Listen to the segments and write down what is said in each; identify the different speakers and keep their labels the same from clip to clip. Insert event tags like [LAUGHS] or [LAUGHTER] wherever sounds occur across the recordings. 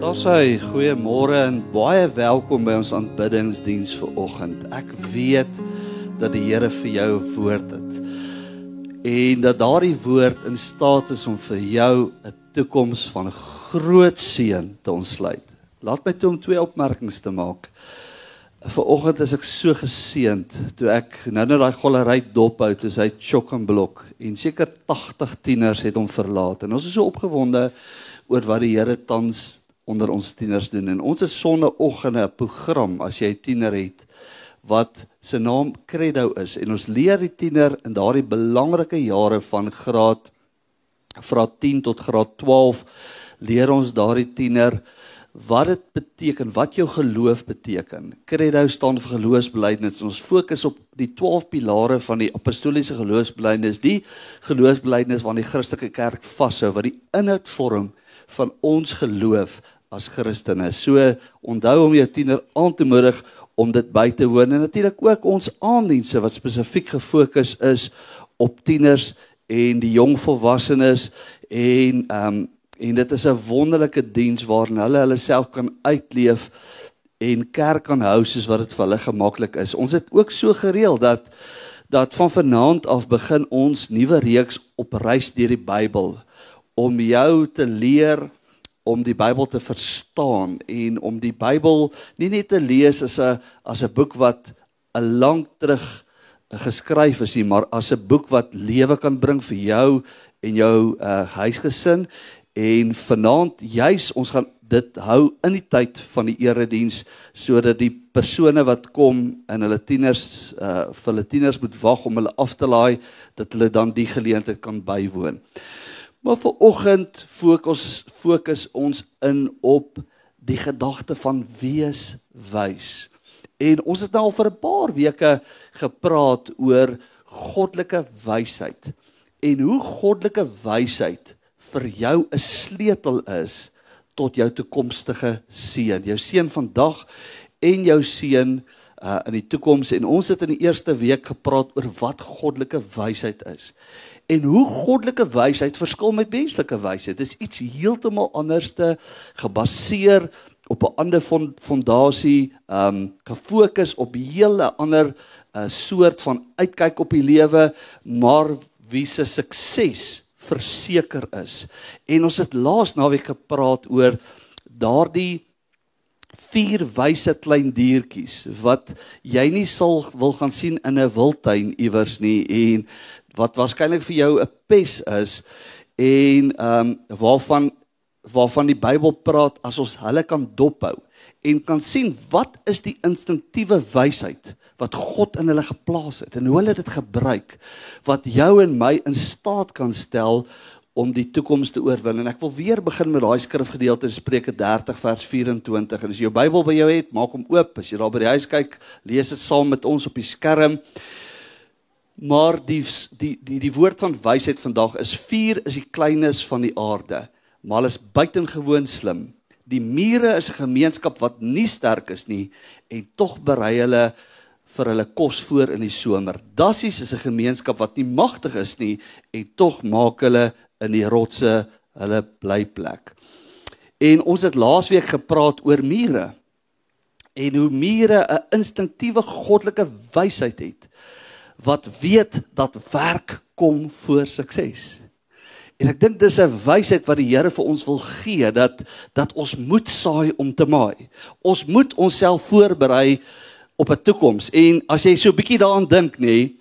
Speaker 1: Daar's hy. Goeiemôre en baie welkom by ons aanbiddingsdiens vir oggend. Ek weet dat die Here vir jou woord het. En dat daardie woord in staat is om vir jou 'n toekoms van groot seën te ontsluit. Laat my toe om twee opmerkings te maak. Vanoggend is ek so geseënd toe ek nou net daai gollery dophou toe hy chock and block en seker 80 tieners het hom verlaat en ons is so opgewonde oor wat die Here tans onder ons tieners doen. En ons het sonnaandoggende 'n program as jy 'n tiener het wat se naam Credo is en ons leer die tiener in daardie belangrike jare van graad graad 10 tot graad 12 leer ons daardie tiener wat dit beteken, wat jou geloof beteken. Credo staan vir geloofsbelijdenis. Ons fokus op die 12 pilare van die apostoliese geloofsbelijdenis, die geloofsbelijdenis waarin die Christelike kerk vashou wat die inhoud vorm van ons geloof as Christene. So onthou om jou tiener aan te moedig om dit by te woon en natuurlik ook ons aandienste wat spesifiek gefokus is op tieners en die jong volwassenes en ehm um, en dit is 'n wonderlike diens waarin hulle hulle self kan uitleef en kerk kan hou soos wat dit vir hulle gemaklik is. Ons het ook so gereël dat dat van vanaand af begin ons nuwe reeks op reis deur die Bybel om jou te leer om die Bybel te verstaan en om die Bybel nie net te lees as 'n as 'n boek wat 'n lank terug geskryf is nie, maar as 'n boek wat lewe kan bring vir jou en jou uh, huisgesin en vanaand juis ons gaan dit hou in die tyd van die erediens sodat die persone wat kom en hulle tieners uh vir hulle tieners moet wag om hulle af te laai dat hulle dan die geleentheid kan bywoon. Maar vir oggend fokus fokus ons in op die gedagte van wees wys. En ons het nou al vir 'n paar weke gepraat oor goddelike wysheid en hoe goddelike wysheid vir jou 'n sleutel is tot jou toekomstige seën. Jou seën vandag en jou seën uh, in die toekoms en ons het in die eerste week gepraat oor wat goddelike wysheid is en hoe goddelike wysheid verskil met menslike wysheid. Dit is iets heeltemal anderste gebaseer op 'n ander fondasie, ehm um, gefokus op 'n hele ander uh, soort van uitkyk op die lewe, maar wie se sukses verseker is. En ons het laas naweek gepraat oor daardie vier wyse klein diertjies wat jy nie sal wil gaan sien in 'n wildtuin iewers nie en wat waarskynlik vir jou 'n pes is en ehm um, waarvan waarvan die Bybel praat as ons hulle kan dophou en kan sien wat is die instinktiewe wysheid wat God in hulle geplaas het en hoe hulle dit gebruik wat jou en my in staat kan stel om die toekoms te oorwin. En ek wil weer begin met daai skrifgedeelte Spreuke 30 vers 24 en as jy jou Bybel by jou het maak hom oop. As jy daar by die huis kyk lees dit saam met ons op die skerm Maar die die die die woord van wysheid vandag is vuur is die kleines van die aarde, maar hulle is buitengewoon slim. Die mure is 'n gemeenskap wat nie sterk is nie en tog berei hulle vir hulle kos voor in die somer. Dassies is 'n gemeenskap wat nie magtig is nie en tog maak hulle in die rotse hulle blyplek. En ons het laasweek gepraat oor mure en hoe mure 'n instinktiewe goddelike wysheid het wat weet dat werk kom voor sukses. En ek dink dis 'n wysheid wat die Here vir ons wil gee dat dat ons moet saai om te maai. Ons moet onsself voorberei op 'n toekoms. En as jy so 'n bietjie daaraan dink, nê,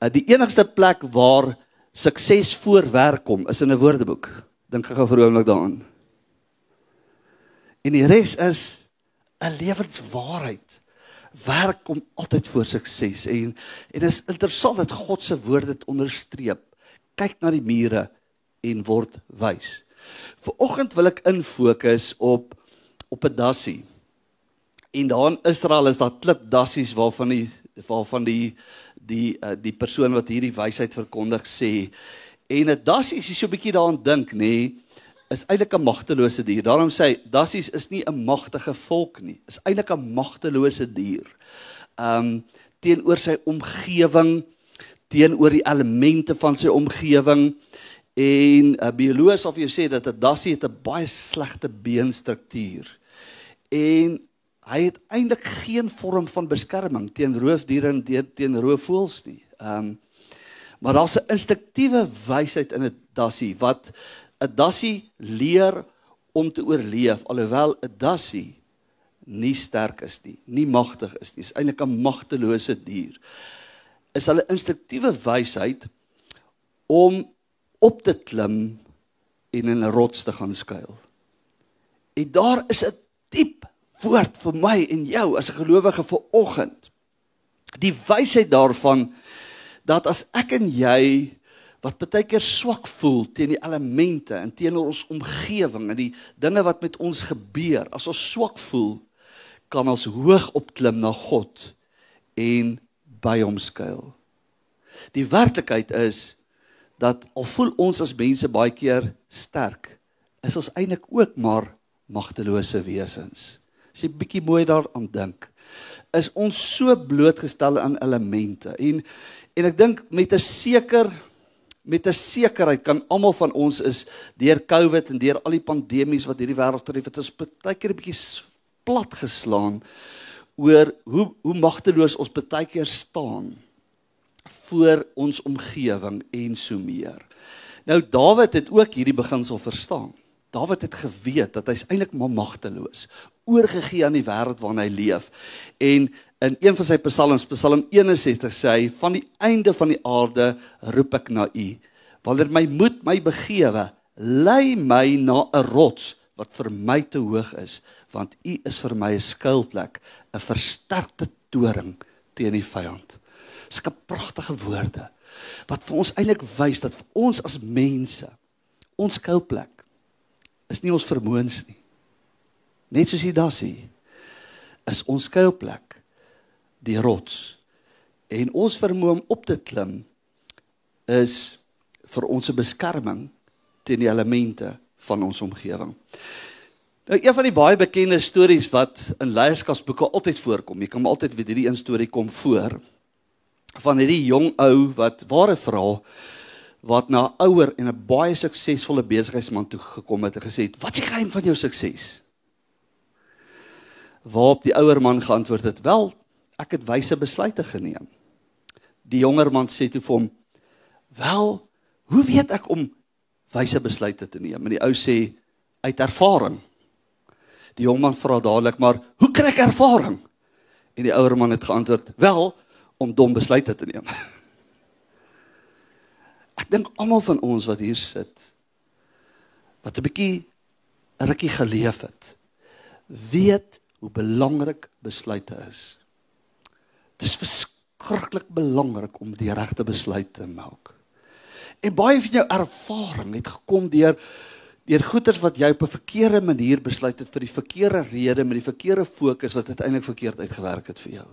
Speaker 1: eh, die enigste plek waar sukses voor werk kom, is in 'n woordeboek. Dink gou vir 'n oomblik daaraan. En die res is 'n lewenswaarheid werk kom altyd voor sukses en en is interessant dat God se woord dit onderstreep. Kyk na die mure en word wys. Viroggend wil ek infokus op op 'n dassie. En daar in Israel is daar klip dassies waarvan die waarvan die die uh, die persoon wat hierdie wysheid verkondig sê en 'n dassie as jy so 'n bietjie daaraan dink nê nee, is eintlik 'n magtelose dier. Daarom sê hy dassies is nie 'n magtige volk nie. Is eintlik 'n magtelose dier. Um teenoor sy omgewing, teenoor die elemente van sy omgewing En 'n bioloog sal vir jou sê dat 'n dassie het 'n baie slegte beenstruktuur. En hy het eintlik geen vorm van beskerming teen roofdiere en teen roofvoëls nie. Um, maar daar's 'n instinktiewe wysheid in 'n dassie wat 'n dassie leer om te oorleef alhoewel 'n dassie nie sterk is nie, nie magtig is nie. Is eintlik 'n magtelose dier. Is hulle instinktiewe wysheid om op te klim en in 'n rots te gaan skuil. En daar is 'n diep woord vir my en jou as 'n gelowige vir oggend. Die wysheid daarvan dat as ek en jy wat baie keer swak voel teen die elemente en teenoor ons omgewing en die dinge wat met ons gebeur, as ons swak voel, kan ons hoog opklim na God en by hom skuil. Die werklikheid is dat al voel ons as mense baie keer sterk, is ons eintlik ook maar magtelose wesens. As jy bietjie mooi daaraan dink, is ons so blootgestel aan elemente en en ek dink met 'n seker met 'n sekerheid kan almal van ons is deur COVID en deur al die pandemies wat hierdie wêreld tref, het ons baie keer 'n bietjie plat geslaan oor hoe hoe magteloos ons baie keer staan voor ons omgewing en so meer. Nou Dawid het ook hierdie beginsel verstaan. Dawid het geweet dat hy's eintlik maar magteloos, oorgegee aan die wêreld waarin hy leef. En in een van sy psalms, Psalm 61 sê hy: "Van die einde van die aarde roep ek na U. Wanneer my moed my begewe, lei my na 'n rots wat vir my te hoog is, want U is vir my 'n skuilplek, 'n versterkte toring teen die vyand." Sulke pragtige woorde wat vir ons eintlik wys dat vir ons as mense ons skuilplek is nie ons vermoëns nie. Net soos jy daar sê, is ons skuilplek die rots. En ons vermoë om op te klim is vir ons beskerming teen die elemente van ons omgewing. Nou een van die baie bekende stories wat in leierskapsboeke altyd voorkom, jy kan altyd weet hierdie een storie kom voor van hierdie jong ou wat ware vra wat na 'n ouer en 'n baie suksesvolle besigheidsman toe gekom het en gesê het: "Wat is die geheim van jou sukses?" Waarop die ouer man geantwoord het: "Wel, ek het wyse besluite geneem." Die jonger man sê toe vir hom: "Wel, hoe weet ek om wyse besluite te neem?" En die ou sê: "Uit ervaring." Die jong man vra dadelik: "Maar hoe kry ek ervaring?" En die ouer man het geantwoord: "Wel, om dom besluite te neem. [LAUGHS] Ek dink almal van ons wat hier sit wat 'n bietjie rukkie geleef het, weet hoe belangrik besluite is. Dit is verskriklik belangrik om die regte besluit te maak. En baie van jou ervaring het gekom deur deur goeters wat jy op 'n verkeerde manier besluit het vir die verkeerde rede met die verkeerde fokus wat uiteindelik verkeerd uitgewerk het vir jou.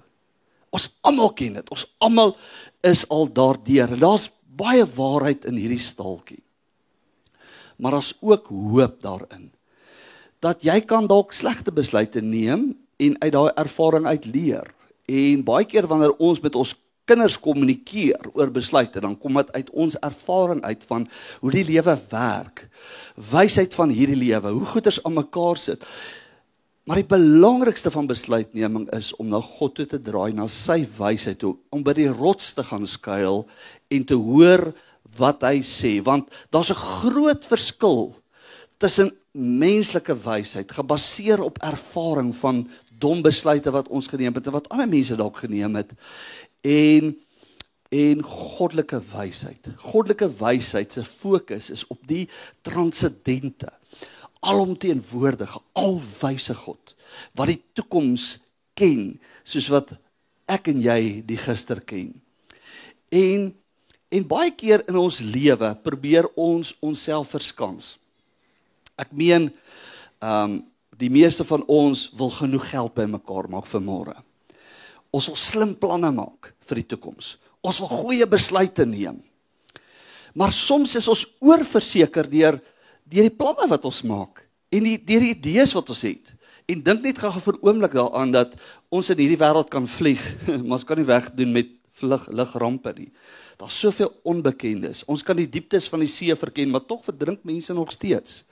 Speaker 1: Ons almal ken dit. Ons almal is al daardeur. Daar's baie waarheid in hierdie staaltjie. Maar daar's ook hoop daarin. Dat jy kan dalk slegte besluite neem en uit daai ervaring uit leer. En baie keer wanneer ons met ons kinders kommunikeer oor besluite, dan kom dit uit ons ervaring uit van hoe die lewe werk. Wysheid van hierdie lewe, hoe goeders aan mekaar sit. Maar die belangrikste van besluitneming is om na God toe te draai, na sy wysheid toe, om by die rots te gaan skuil en te hoor wat hy sê, want daar's 'n groot verskil tussen menslike wysheid gebaseer op ervaring van dom besluite wat ons geneem het en wat ander mense dalk geneem het en en goddelike wysheid. Goddelike wysheid se fokus is op die transcendente alomteenwoordige, alwyse God wat die toekoms ken soos wat ek en jy die gister ken. En en baie keer in ons lewe probeer ons onsself verskans. Ek meen ehm um, die meeste van ons wil genoeg geld bymekaar maak vir môre. Ons wil slim planne maak vir die toekoms. Ons wil goeie besluite neem. Maar soms is ons oorverseker deur deur die planne wat ons maak en die deur die idees wat ons het. En dink net gou vir 'n oomblik daaraan dat ons in hierdie wêreld kan vlieg, [LAUGHS] maar ons kan nie wegdoen met vlug ligrampe nie. Daar's soveel onbekendes. Ons kan die dieptes van die see verken, maar tog verdrink mense nog steeds.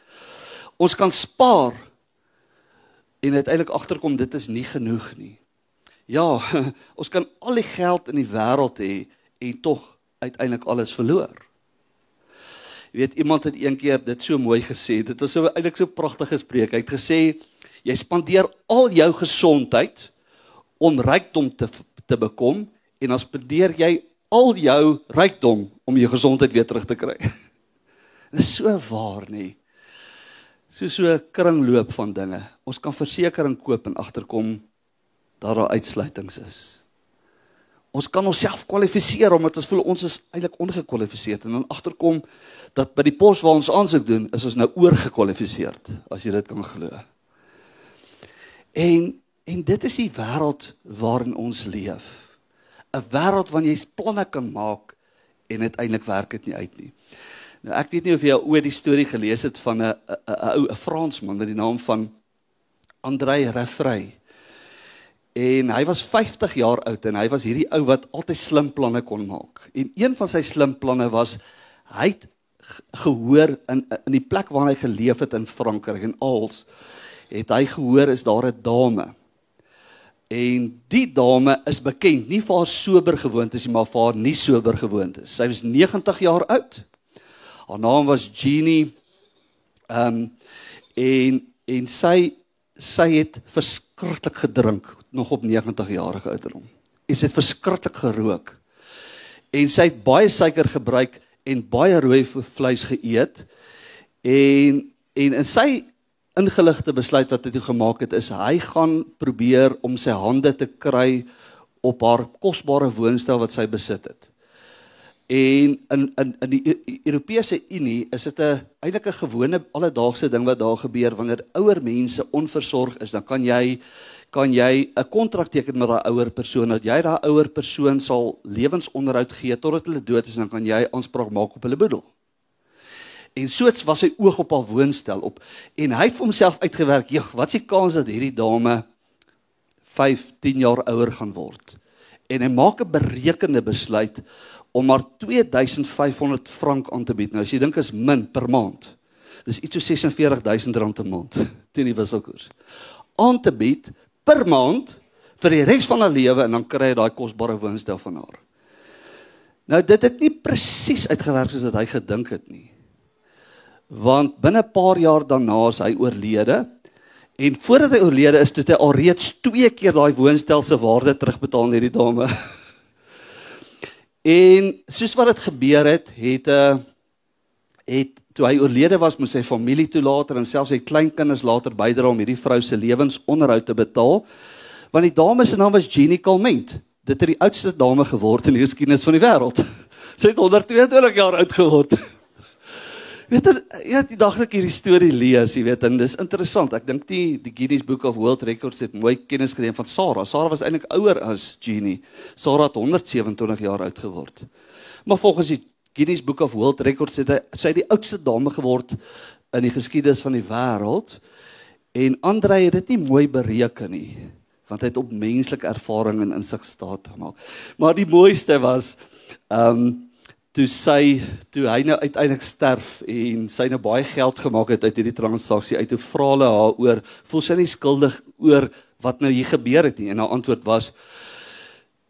Speaker 1: Ons kan spaar en uiteindelik agterkom dit is nie genoeg nie. Ja, [LAUGHS] ons kan al die geld in die wêreld hê en tog uiteindelik alles verloor. Jy weet iemand het eendag dit so mooi gesê. Dit was so eintlik so pragtige spreek. Hy het gesê jy spandeer al jou gesondheid om rykdom te te bekom en dan spandeer jy al jou rykdom om jou gesondheid weer terug te kry. [LAUGHS] Dit is so waar nie. So so 'n kringloop van dinge. Ons kan versekerings koop en agterkom dat daar uitsluitings is. Ons kan onsself kwalifiseer omdat ons voel ons is eintlik ongekwalifiseerd en dan agterkom dat by die pos waar ons aansoek doen, is ons nou oorgekwalifiseerd, as jy dit kan glo. En en dit is die wêreld waarin ons leef. 'n Wêreld waarin jy planne kan maak en uiteindelik werk dit nie uit nie. Nou ek weet nie of jy al ooit die storie gelees het van 'n 'n ou 'n Fransman met die naam van André Refrey. En hy was 50 jaar oud en hy was hierdie ou wat altyd slim planne kon maak. En een van sy slim planne was hy het gehoor in in die plek waar hy geleef het in Frankryk en als het hy gehoor is daar 'n dame. En die dame is bekend nie vir haar sober gewoontes nie, maar vir haar nie sober gewoontes. Sy was 90 jaar oud. Haar naam was Jeannie. Ehm um, en en sy sy het verskriklik gedrink nog op 90 jarige ouderdom. En sy het verskriklik gerook. En sy het baie suiker gebruik en baie rooi vleis geëet. En en in sy ingeligte besluit wat hy toe gemaak het is hy gaan probeer om sy hande te kry op haar kosbare woonstel wat sy besit het. En in in in die Europese Unie is dit 'n eintlik 'n gewone alledaagse ding wat daar gebeur wanneer ouer mense onversorg is, dan kan jy kan jy 'n kontrak teken met daai ouer persoon dat jy daai ouer persoon sal lewensonderhoud gee totdat hulle dood is en dan kan jy aanspraak maak op hulle boedel. En soets was sy oog op haar woonstel op en hy het vir homself uitgewerk, "Jeg, wat is die kans dat hierdie dame 5, 10 jaar ouer gaan word?" En hy maak 'n berekende besluit om maar 2500 frank aan te bied. Nou as jy dink is min per maand. Dis iets so 46000 rand 'n maand [LAUGHS] teen die wisselkoers. Aan te bied per maand vir die res van haar lewe en dan kry hy daai kosbare woonstel van haar. Nou dit het nie presies uitgewerk soos wat hy gedink het nie. Want binne 'n paar jaar daarna is hy oorlede en voordat hy oorlede is, het hy alreeds twee keer daai woonstel se waarde terugbetaal aan hierdie dame. [LAUGHS] en soos wat dit gebeur het, het 'n uh, het toe hy oorlede was, moes sy familie toelater en selfs sy kleinkinders later bydra om hierdie vrou se lewensonderhoud te betaal. Want die dame se naam was Jeannie Calment. Dit het die oudste dame geword in die geskiedenis van die wêreld. [LAUGHS] Sy het 122 jaar oud geword. Weet jy, ja, die dag ek hierdie storie lees, jy weet, en dis interessant. Ek dink die die Guinness Book of World Records het mooi kennis geneem van Sarah. Sarah was eintlik ouer as Jeannie. Sarah het 127 jaar oud geword. Maar volgens die Guinness Book of World Records het hy sy die oudste dame geword in die geskiedenis van die wêreld. En Andre het dit nie mooi bereken nie, want hy het op menslike ervaring en insig staat gemaak. Maar die mooiste was ehm um, toe sy toe hy nou uiteindelik sterf en sy nou baie geld gemaak het uit hierdie transaksie uit, toe vra hulle haar oor, voel sy nie skuldig oor wat nou hier gebeur het nie? En haar antwoord was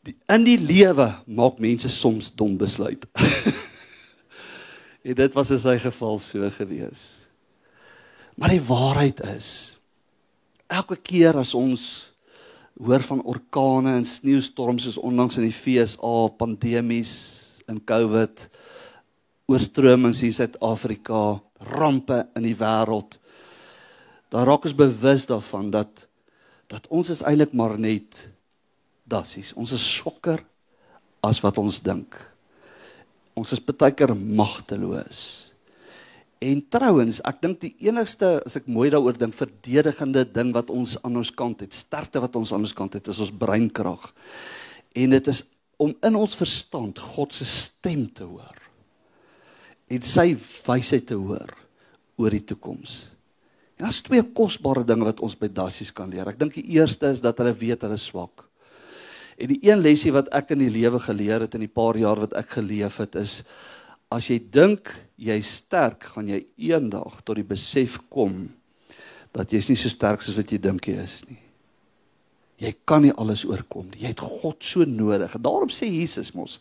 Speaker 1: die, in die lewe maak mense soms dom besluit. [LAUGHS] En dit was in sy geval so gewees. Maar die waarheid is elke keer as ons hoor van orkane en sneeustorms soos onlangs in die FSA, pandemies in COVID, oorstromings in Suid-Afrika, rampe in die wêreld, dan raak ons bewus daarvan dat dat ons is eintlik maar net dassies. Ons is swakker as wat ons dink. Ons is baie keer magteloos. En trouens, ek dink die enigste as ek mooi daaroor dink, verdedigende ding wat ons aan ons kant het, sterkte wat ons aan ons kant het, is ons breinkrag. En dit is om in ons verstand God se stem te hoor en sy wysheid te hoor oor die toekoms. En daar's twee kosbare dinge wat ons by dassies kan leer. Ek dink die eerste is dat hulle weet hulle swak. En die een lesie wat ek in die lewe geleer het in die paar jaar wat ek geleef het is as jy dink jy's sterk, gaan jy eendag tot die besef kom dat jy's nie so sterk soos wat jy dink jy is nie. Jy kan nie alles oorkom nie. Jy het God so nodig. Daarom sê Jesus mos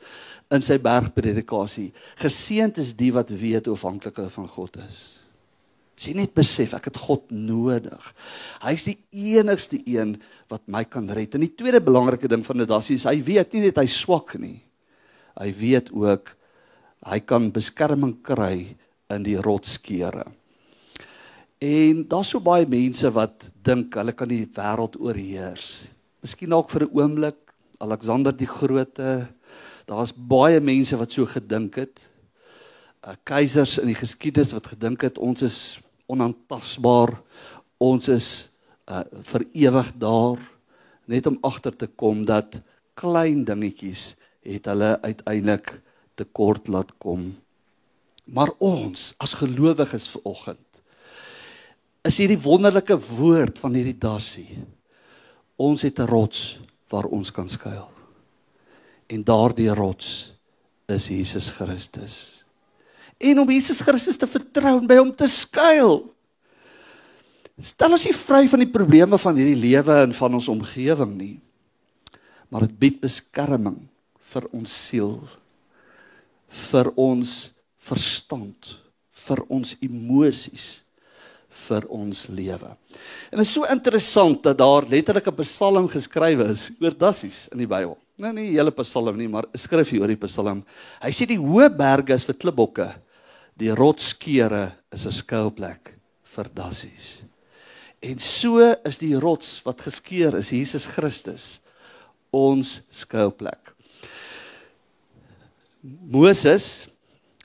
Speaker 1: in sy bergpredikasie: "Geseënd is die wat weet hoe afhanklik hulle van God is." Sy net besef ek het God nodig. Hy's die enigste een wat my kan red. En die tweede belangrike ding van dit is hy weet nie net hy swak nie. Hy weet ook hy kan beskerming kry in die rotskere. En daar's so baie mense wat dink hulle kan die wêreld oorheers. Miskien dalk vir 'n oomblik Alexander die Grote. Daar's baie mense wat so gedink het. Uh keisers in die geskiedenis wat gedink het ons is onaantastbaar. Ons is uh vir ewig daar net om agter te kom dat klein dingetjies het hulle uiteindelik tekort laat kom. Maar ons as gelowiges vanoggend is hierdie wonderlike woord van hierdie dassie. Ons het 'n rots waar ons kan skuil. En daardie rots is Jesus Christus. En om Jesus Christus te vertrou en by hom te skuil. Stel ons nie vry van die probleme van hierdie lewe en van ons omgewing nie. Maar dit bied beskerming vir ons siel, vir ons verstand, vir ons emosies vir ons lewe. En dit is so interessant dat daar letterlik 'n Psalm geskrywe is oor dassies in die Bybel. Nou nie die hele Psalm nie, maar 'n skrifgie oor die Psalm. Hy sê die hoë berge is vir klipbokke. Die rotskere is 'n skuilplek vir dassies. En so is die rots wat geskeur is, Jesus Christus, ons skuilplek. Moses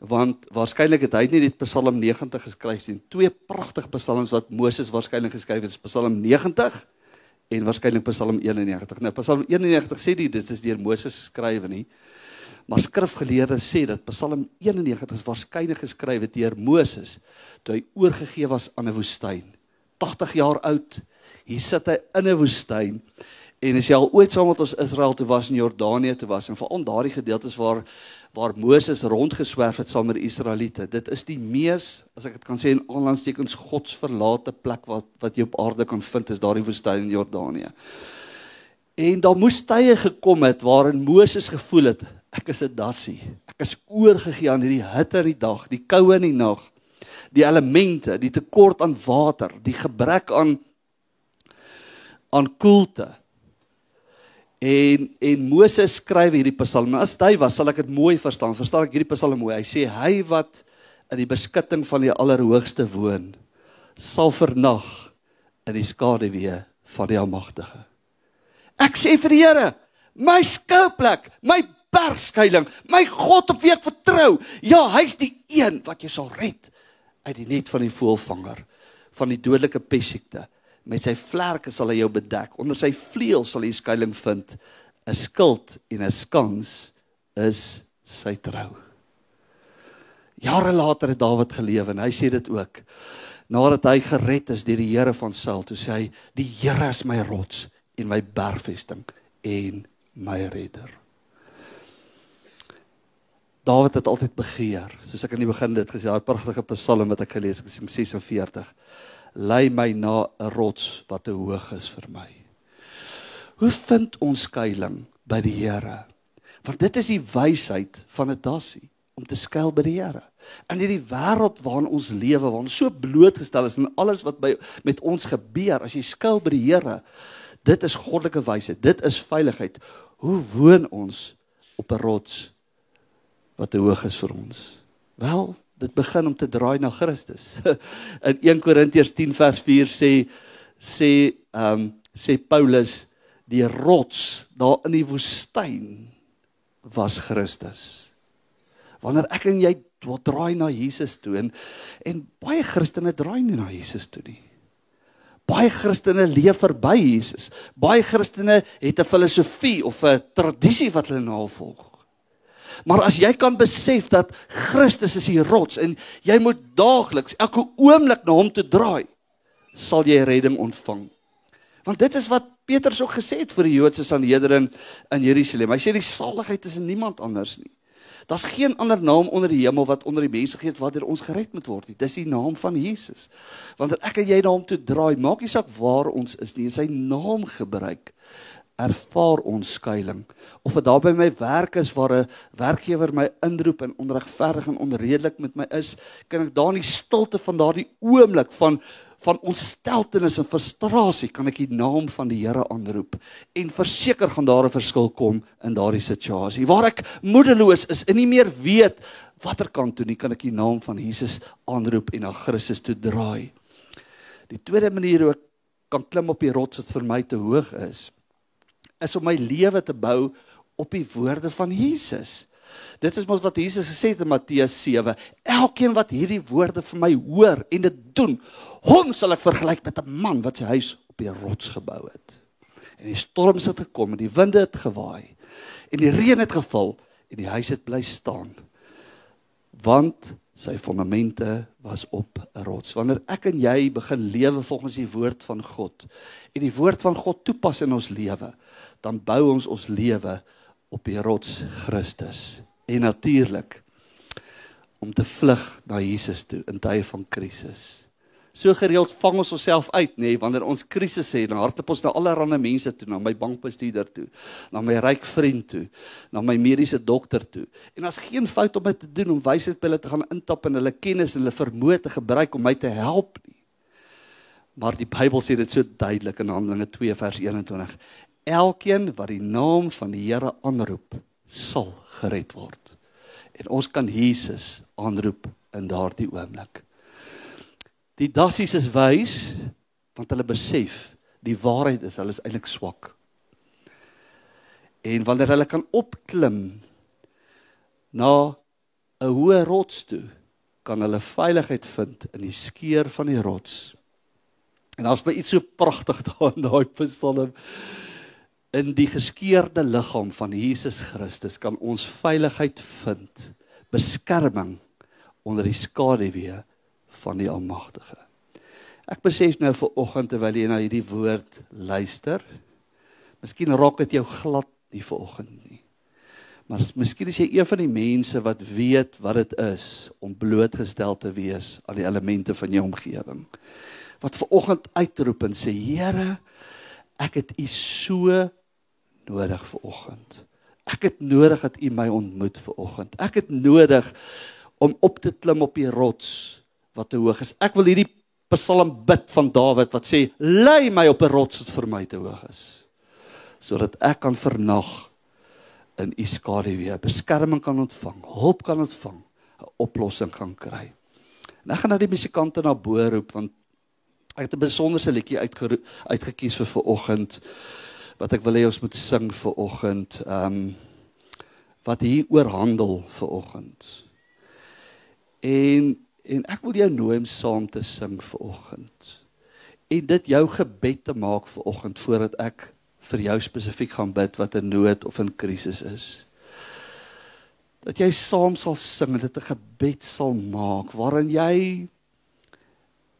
Speaker 1: want waarskynlik het hy nie net Psalm 90 geskryf nie. Twee pragtige psalms wat Moses waarskynlik geskryf het, is Psalm 90 en waarskynlik Psalm 91. Nou Psalm 91 sê dit dit is deur Moses geskrywe nie. Maar skrifgeleerdes sê dat Psalm 91 is waarskynlik geskryf deur Moses toe hy oorgegee was aan 'n woestyn. 80 jaar oud. Hier sit hy in 'n woestyn en as jy al ooit saam met ons Israel toe was in Jordanië toe was en veral daardie gedeeltes waar waar Moses rondgeswerf het saam met die Israeliete. Dit is die mees, as ek dit kan sê in aanlandstekens godsverlate plek wat wat jy op aarde kan vind is daardie woestyn in Jordanië. En daar moes tye gekom het waarin Moses gevoel het ek is 'n dassie. Ek is oorgegee aan hierdie hitte in die dag, die koue in die nag, die elemente, die tekort aan water, die gebrek aan aan koelte. En en Moses skryf hierdie Psalm. As hy was, sal ek dit mooi verstaan. Verstaan ek hierdie Psalm mooi? Hy sê hy wat in die beskutting van die Allerhoogste woon, sal vernag in die skaduwee van die Almagtige. Ek sê vir die Here, my skuilplek, my bergskuiling, my God op wie ek vertrou. Ja, hy's die een wat jou sal red uit die net van die voëlvanger, van die dodelike pessiekte Met sy vlerke sal hy jou bedek. Onder sy vleuels sal jy skuilings vind. 'n Skild en 'n skans is sy trou. Jare later het Dawid geleef en hy sê dit ook. Nadat hy gered is deur die Here van Saul, toe sê hy: "Die Here is my rots en my bergvesting en my redder." Dawid het altyd begeer, soos ek aan die begin dit gesê, daai pragtige Psalm wat ek gelees het, in 46 lei my na 'n rots wat te hoog is vir my. Hoe vind ons skuilings by die Here? Want dit is die wysheid van 'n dassie om te skuil by die Here. In hierdie wêreld waarin ons lewe, waar ons so blootgestel is aan alles wat by met ons gebeur, as jy skuil by die Here, dit is goddelike wysheid, dit is veiligheid. Hoe woon ons op 'n rots wat te hoog is vir ons? Wel, dit begin om te draai na Christus. [LAUGHS] In 1 Korintiërs 10 vers 4 sê sê ehm um, sê Paulus die rots daar in die woestyn was Christus. Wanneer ek en jy wil draai na Jesus toe en en baie Christene draai nie na Jesus toe nie. Baie Christene leef verby Jesus. Baie Christene het 'n filosofie of 'n tradisie wat hulle navolg. Maar as jy kan besef dat Christus is die rots en jy moet daagliks elke oomblik na hom toe draai, sal jy redding ontvang. Want dit is wat Petrus ook gesê het vir die Joodse Sanhedrin in Jerusalem. Hy sê die saligheid is in niemand anders nie. Daar's geen ander naam onder die hemel wat onder die mense gegee het waardeur ons gered moet word nie. Dis die naam van Jesus. Wanneer ek en jy na hom toe draai, maak nie saak waar ons is nie, sy naam gebruik, ervaar ons skuilings. Of dit daar by my werk is waar 'n werkgewer my inroep en onregverdig en onredelik met my is, kan ek daar in die stilte van daardie oomblik van van ontsteltenis en frustrasie kan ek die naam van die Here aanroep en verseker gaan daar 'n verskil kom in daardie situasie. Waar ek moedeloos is en nie meer weet watter kant toe nie, kan ek die naam van Jesus aanroep en na Christus toe draai. Die tweede manier hoe ek kan klim op die rots wat vir my te hoog is, is om my lewe te bou op die woorde van Jesus. Dit is mos wat Jesus gesê het in Matteus 7. Elkeen wat hierdie woorde vir my hoor en dit doen, hom sal ek vergelyk met 'n man wat sy huis op die rots gebou het. En die storms het gekom en die winde het gewaai en die reën het geval en die huis het bly staan. Want sy fondamente was op 'n rots. Wanneer ek en jy begin lewe volgens die woord van God en die woord van God toepas in ons lewe, dan bou ons ons lewe op die rots Christus. En natuurlik om te vlug na Jesus toe in tye van krisis. So gereeld vang ons onsself uit, nê, nee, wanneer ons krisis het, dan hardloop ons na allerlei mense toe, na my bankbestuurder toe, na my ryk vriend toe, na my mediese dokter toe. En daar's geen fout om dit te doen om wysheid by hulle te gaan intap en hulle kennis en hulle vermoë te gebruik om my te help nie. Maar die Bybel sê dit so duidelik in Handelinge 2 vers 21. Elkeen wat die naam van die Here aanroep, sal gered word. En ons kan Jesus aanroep in daardie oomblik. Die dassies is wys want hulle besef die waarheid is hulle is eintlik swak. En wanneer hulle kan opklim na 'n hoë rots toe, kan hulle veiligheid vind in die skeur van die rots. En daar's my iets so pragtig [LAUGHS] daar in daai Psalm in die geskeurde liggaam van Jesus Christus kan ons veiligheid vind, beskerming onder die skaduwee van die Almagtige. Ek besef nou vir oggend terwyl jy na hierdie woord luister, miskien raak dit jou glad nie vir oggend nie. Maar miskien is jy een van die mense wat weet wat dit is om blootgestel te wees aan die elemente van jou omgewing. Wat ver oggend uitroep en sê Here, ek het U so nodig vir oggend. Ek het nodig dat U my ontmoet vir oggend. Ek het nodig om op te klim op die rots wat te hoog is. Ek wil hierdie Psalm bid van Dawid wat sê: "Lei my op 'n rots wat vir my te hoog is, sodat ek kan vernag in U skaduwee, beskerming kan ontvang, hulp kan ontvang, 'n oplossing gaan kry." En ek gaan nou die musikante na bo roep want ek het 'n besonderse liedjie uitgekies vir vanoggend wat ek wil hê ons moet sing vanoggend. Ehm um, wat hier oor handel vanoggend. En En ek wil jou nooi om saam te sing vir oggend. En dit jou gebed te maak vir oggend voordat ek vir jou spesifiek gaan bid wat 'n nood of 'n krisis is. Dat jy saam sal sing en dit 'n gebed sal maak waarin jy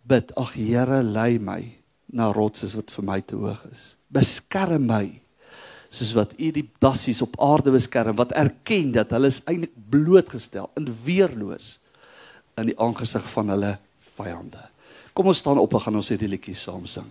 Speaker 1: bid, ag Here, lei my na rotse wat vir my te hoog is. Beskerm my soos wat U die dassies op aarde beskerm wat erken dat hulle is eintlik blootgestel en weerloos in die aangesig van hulle vyande. Kom ons staan op en gaan ons hierdie liedjie saam sing.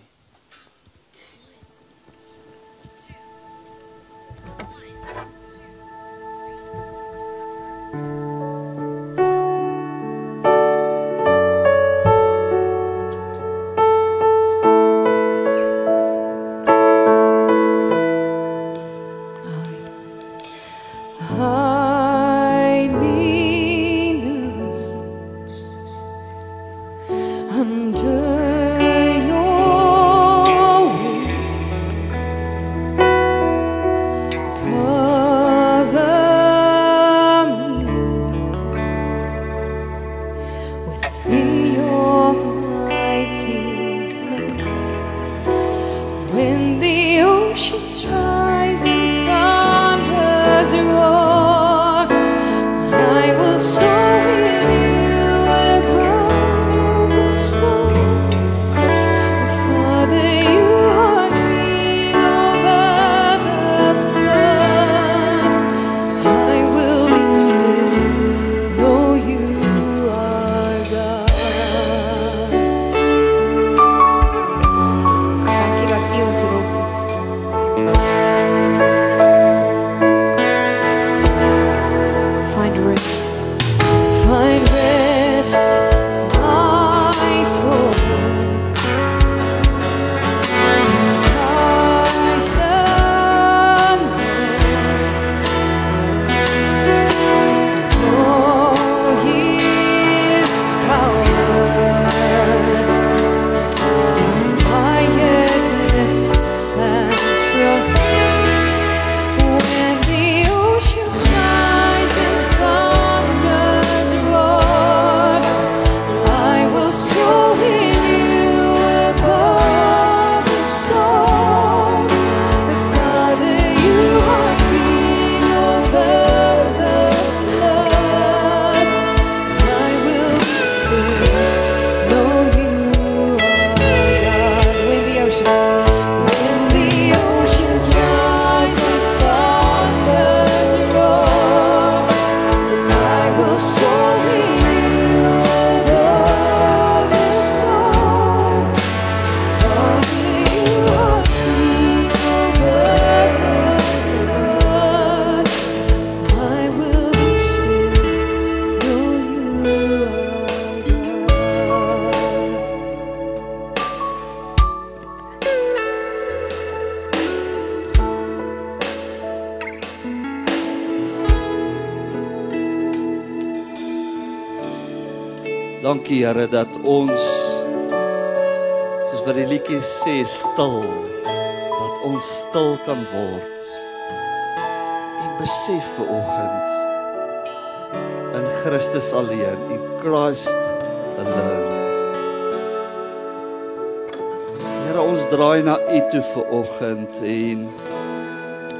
Speaker 1: Dankie Here dat ons soos wat die liedjie sê stil dat ons stil kan word. En besef ver oggend in Christus alleen, in Christ alone. Here ons draai na U toe ver oggend en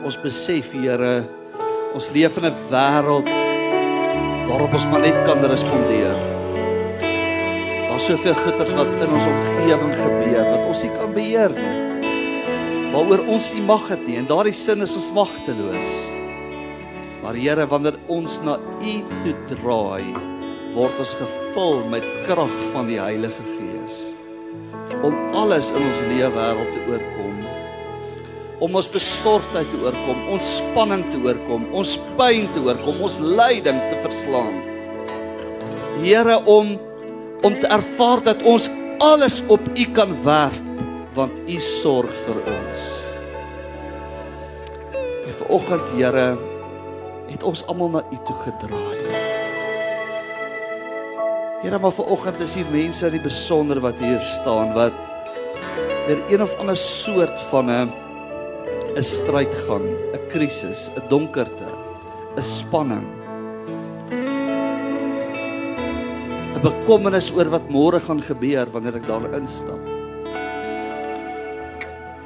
Speaker 1: ons besef Here ons leef in 'n wêreld waarop ons maar net kan respondeer. Daar's soveel goeters wat in ons omgewing gebeur wat ons nie kan beheer nie. Waaroor ons nie mag het nie en daardie sin is ons magteloos. Maar Here, wanneer ons na U toe draai, word ons gevul met krag van die Heilige Gees om alles in ons lewe wêreld te oorkom om ons besorgdheid te oorkom, ons spanning te oorkom, ons pyn te oorkom, ons lyding te verslaan. Here om om te ervaar dat ons alles op U kan werf want U sorg vir ons. En vanoggend Here het ons almal na U toe gedraai. Here, maar vanoggend is hier mense in die besonder wat hier staan wat er een of ander soort van 'n 'n stryd gaan, 'n krisis, 'n donkerte, 'n spanning. Bekommernis oor wat môre gaan gebeur wanneer ek daar instap.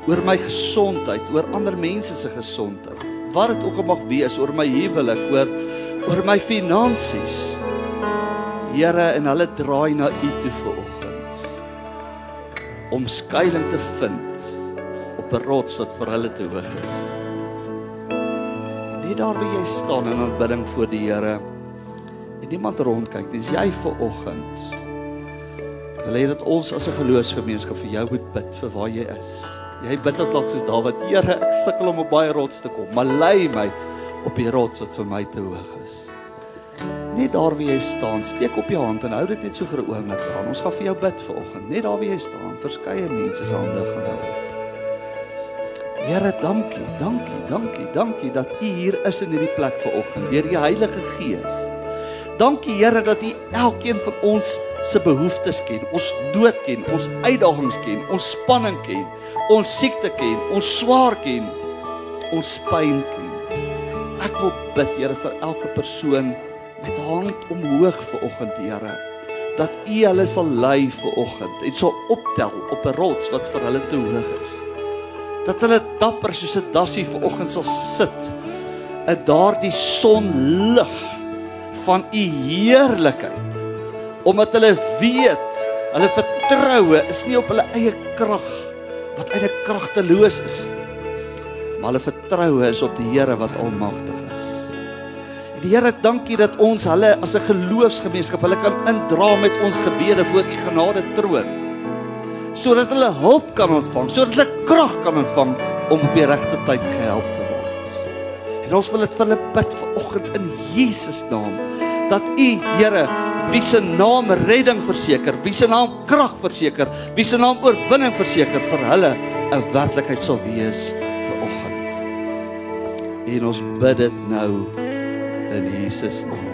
Speaker 1: Oor my gesondheid, oor ander mense se gesondheid. Wat dit ook al mag wees, oor my huwelik, oor oor my finansies. Here, en hulle draai na U toe vanoggend om skuilings te vind op 'n rots wat vir hulle te hoog is. Net daar waar jy staan in aanbidding voor die Here niemand rondkyk, dis jy vir oggend. Wil hê dat ons as 'n geloofsgemeenskap vir jou moet bid vir waar jy is. Jy bid ook dalk soos Dawid, Here, ek sukkel om op baie rots te kom, maar lei my op die rots wat vir my te hoog is. Net daar waar jy staan, steek op jou hand en hou dit net so vir 'n oomblik aan. Ons gaan vir jou bid vanoggend. Net daar waar jy staan, verskeie mense se hande gaan hou. Here, dankie, dankie, dankie, dankie dat U hier is in hierdie plek vanoggend deur die Heilige Gees. Dankie Here dat U elkeen van ons se behoeftes ken, ons nood ken, ons uitdagings ken, ons spanning ken, ons siekte ken, ons swaar ken, ons pyn ken. Ek wil bid Here vir elke persoon met hand omhoog vanoggend Here dat U hulle sal lei vanoggend en sal optel op 'n rots wat vir hulle te hoog is dat hulle dapper soos 'n dassie vanoggend sal sit in daardie sonlig van u heerlikheid. Omdat hulle weet hulle vertroue is nie op hulle eie krag wat eintlik kragteloos is nie. Maar hulle vertroue is op die Here wat almagtig is. En die Here dankie dat ons hulle as 'n geloofsgemeenskap hulle kan indra met ons gebede voor u genade troon. Sodat hulle hulp kan ontvang, sodat hulle krag kan ontvang om op die regte tyd gehelp te word. En ons wil dit vir hulle bid vanoggend in Jesus naam dat U Here wie se naam redding verseker, wie se naam krag verseker, wie se naam oorwinning verseker vir hulle 'n werklikheid sal wees vanoggend. En ons bid dit nou in Jesus naam.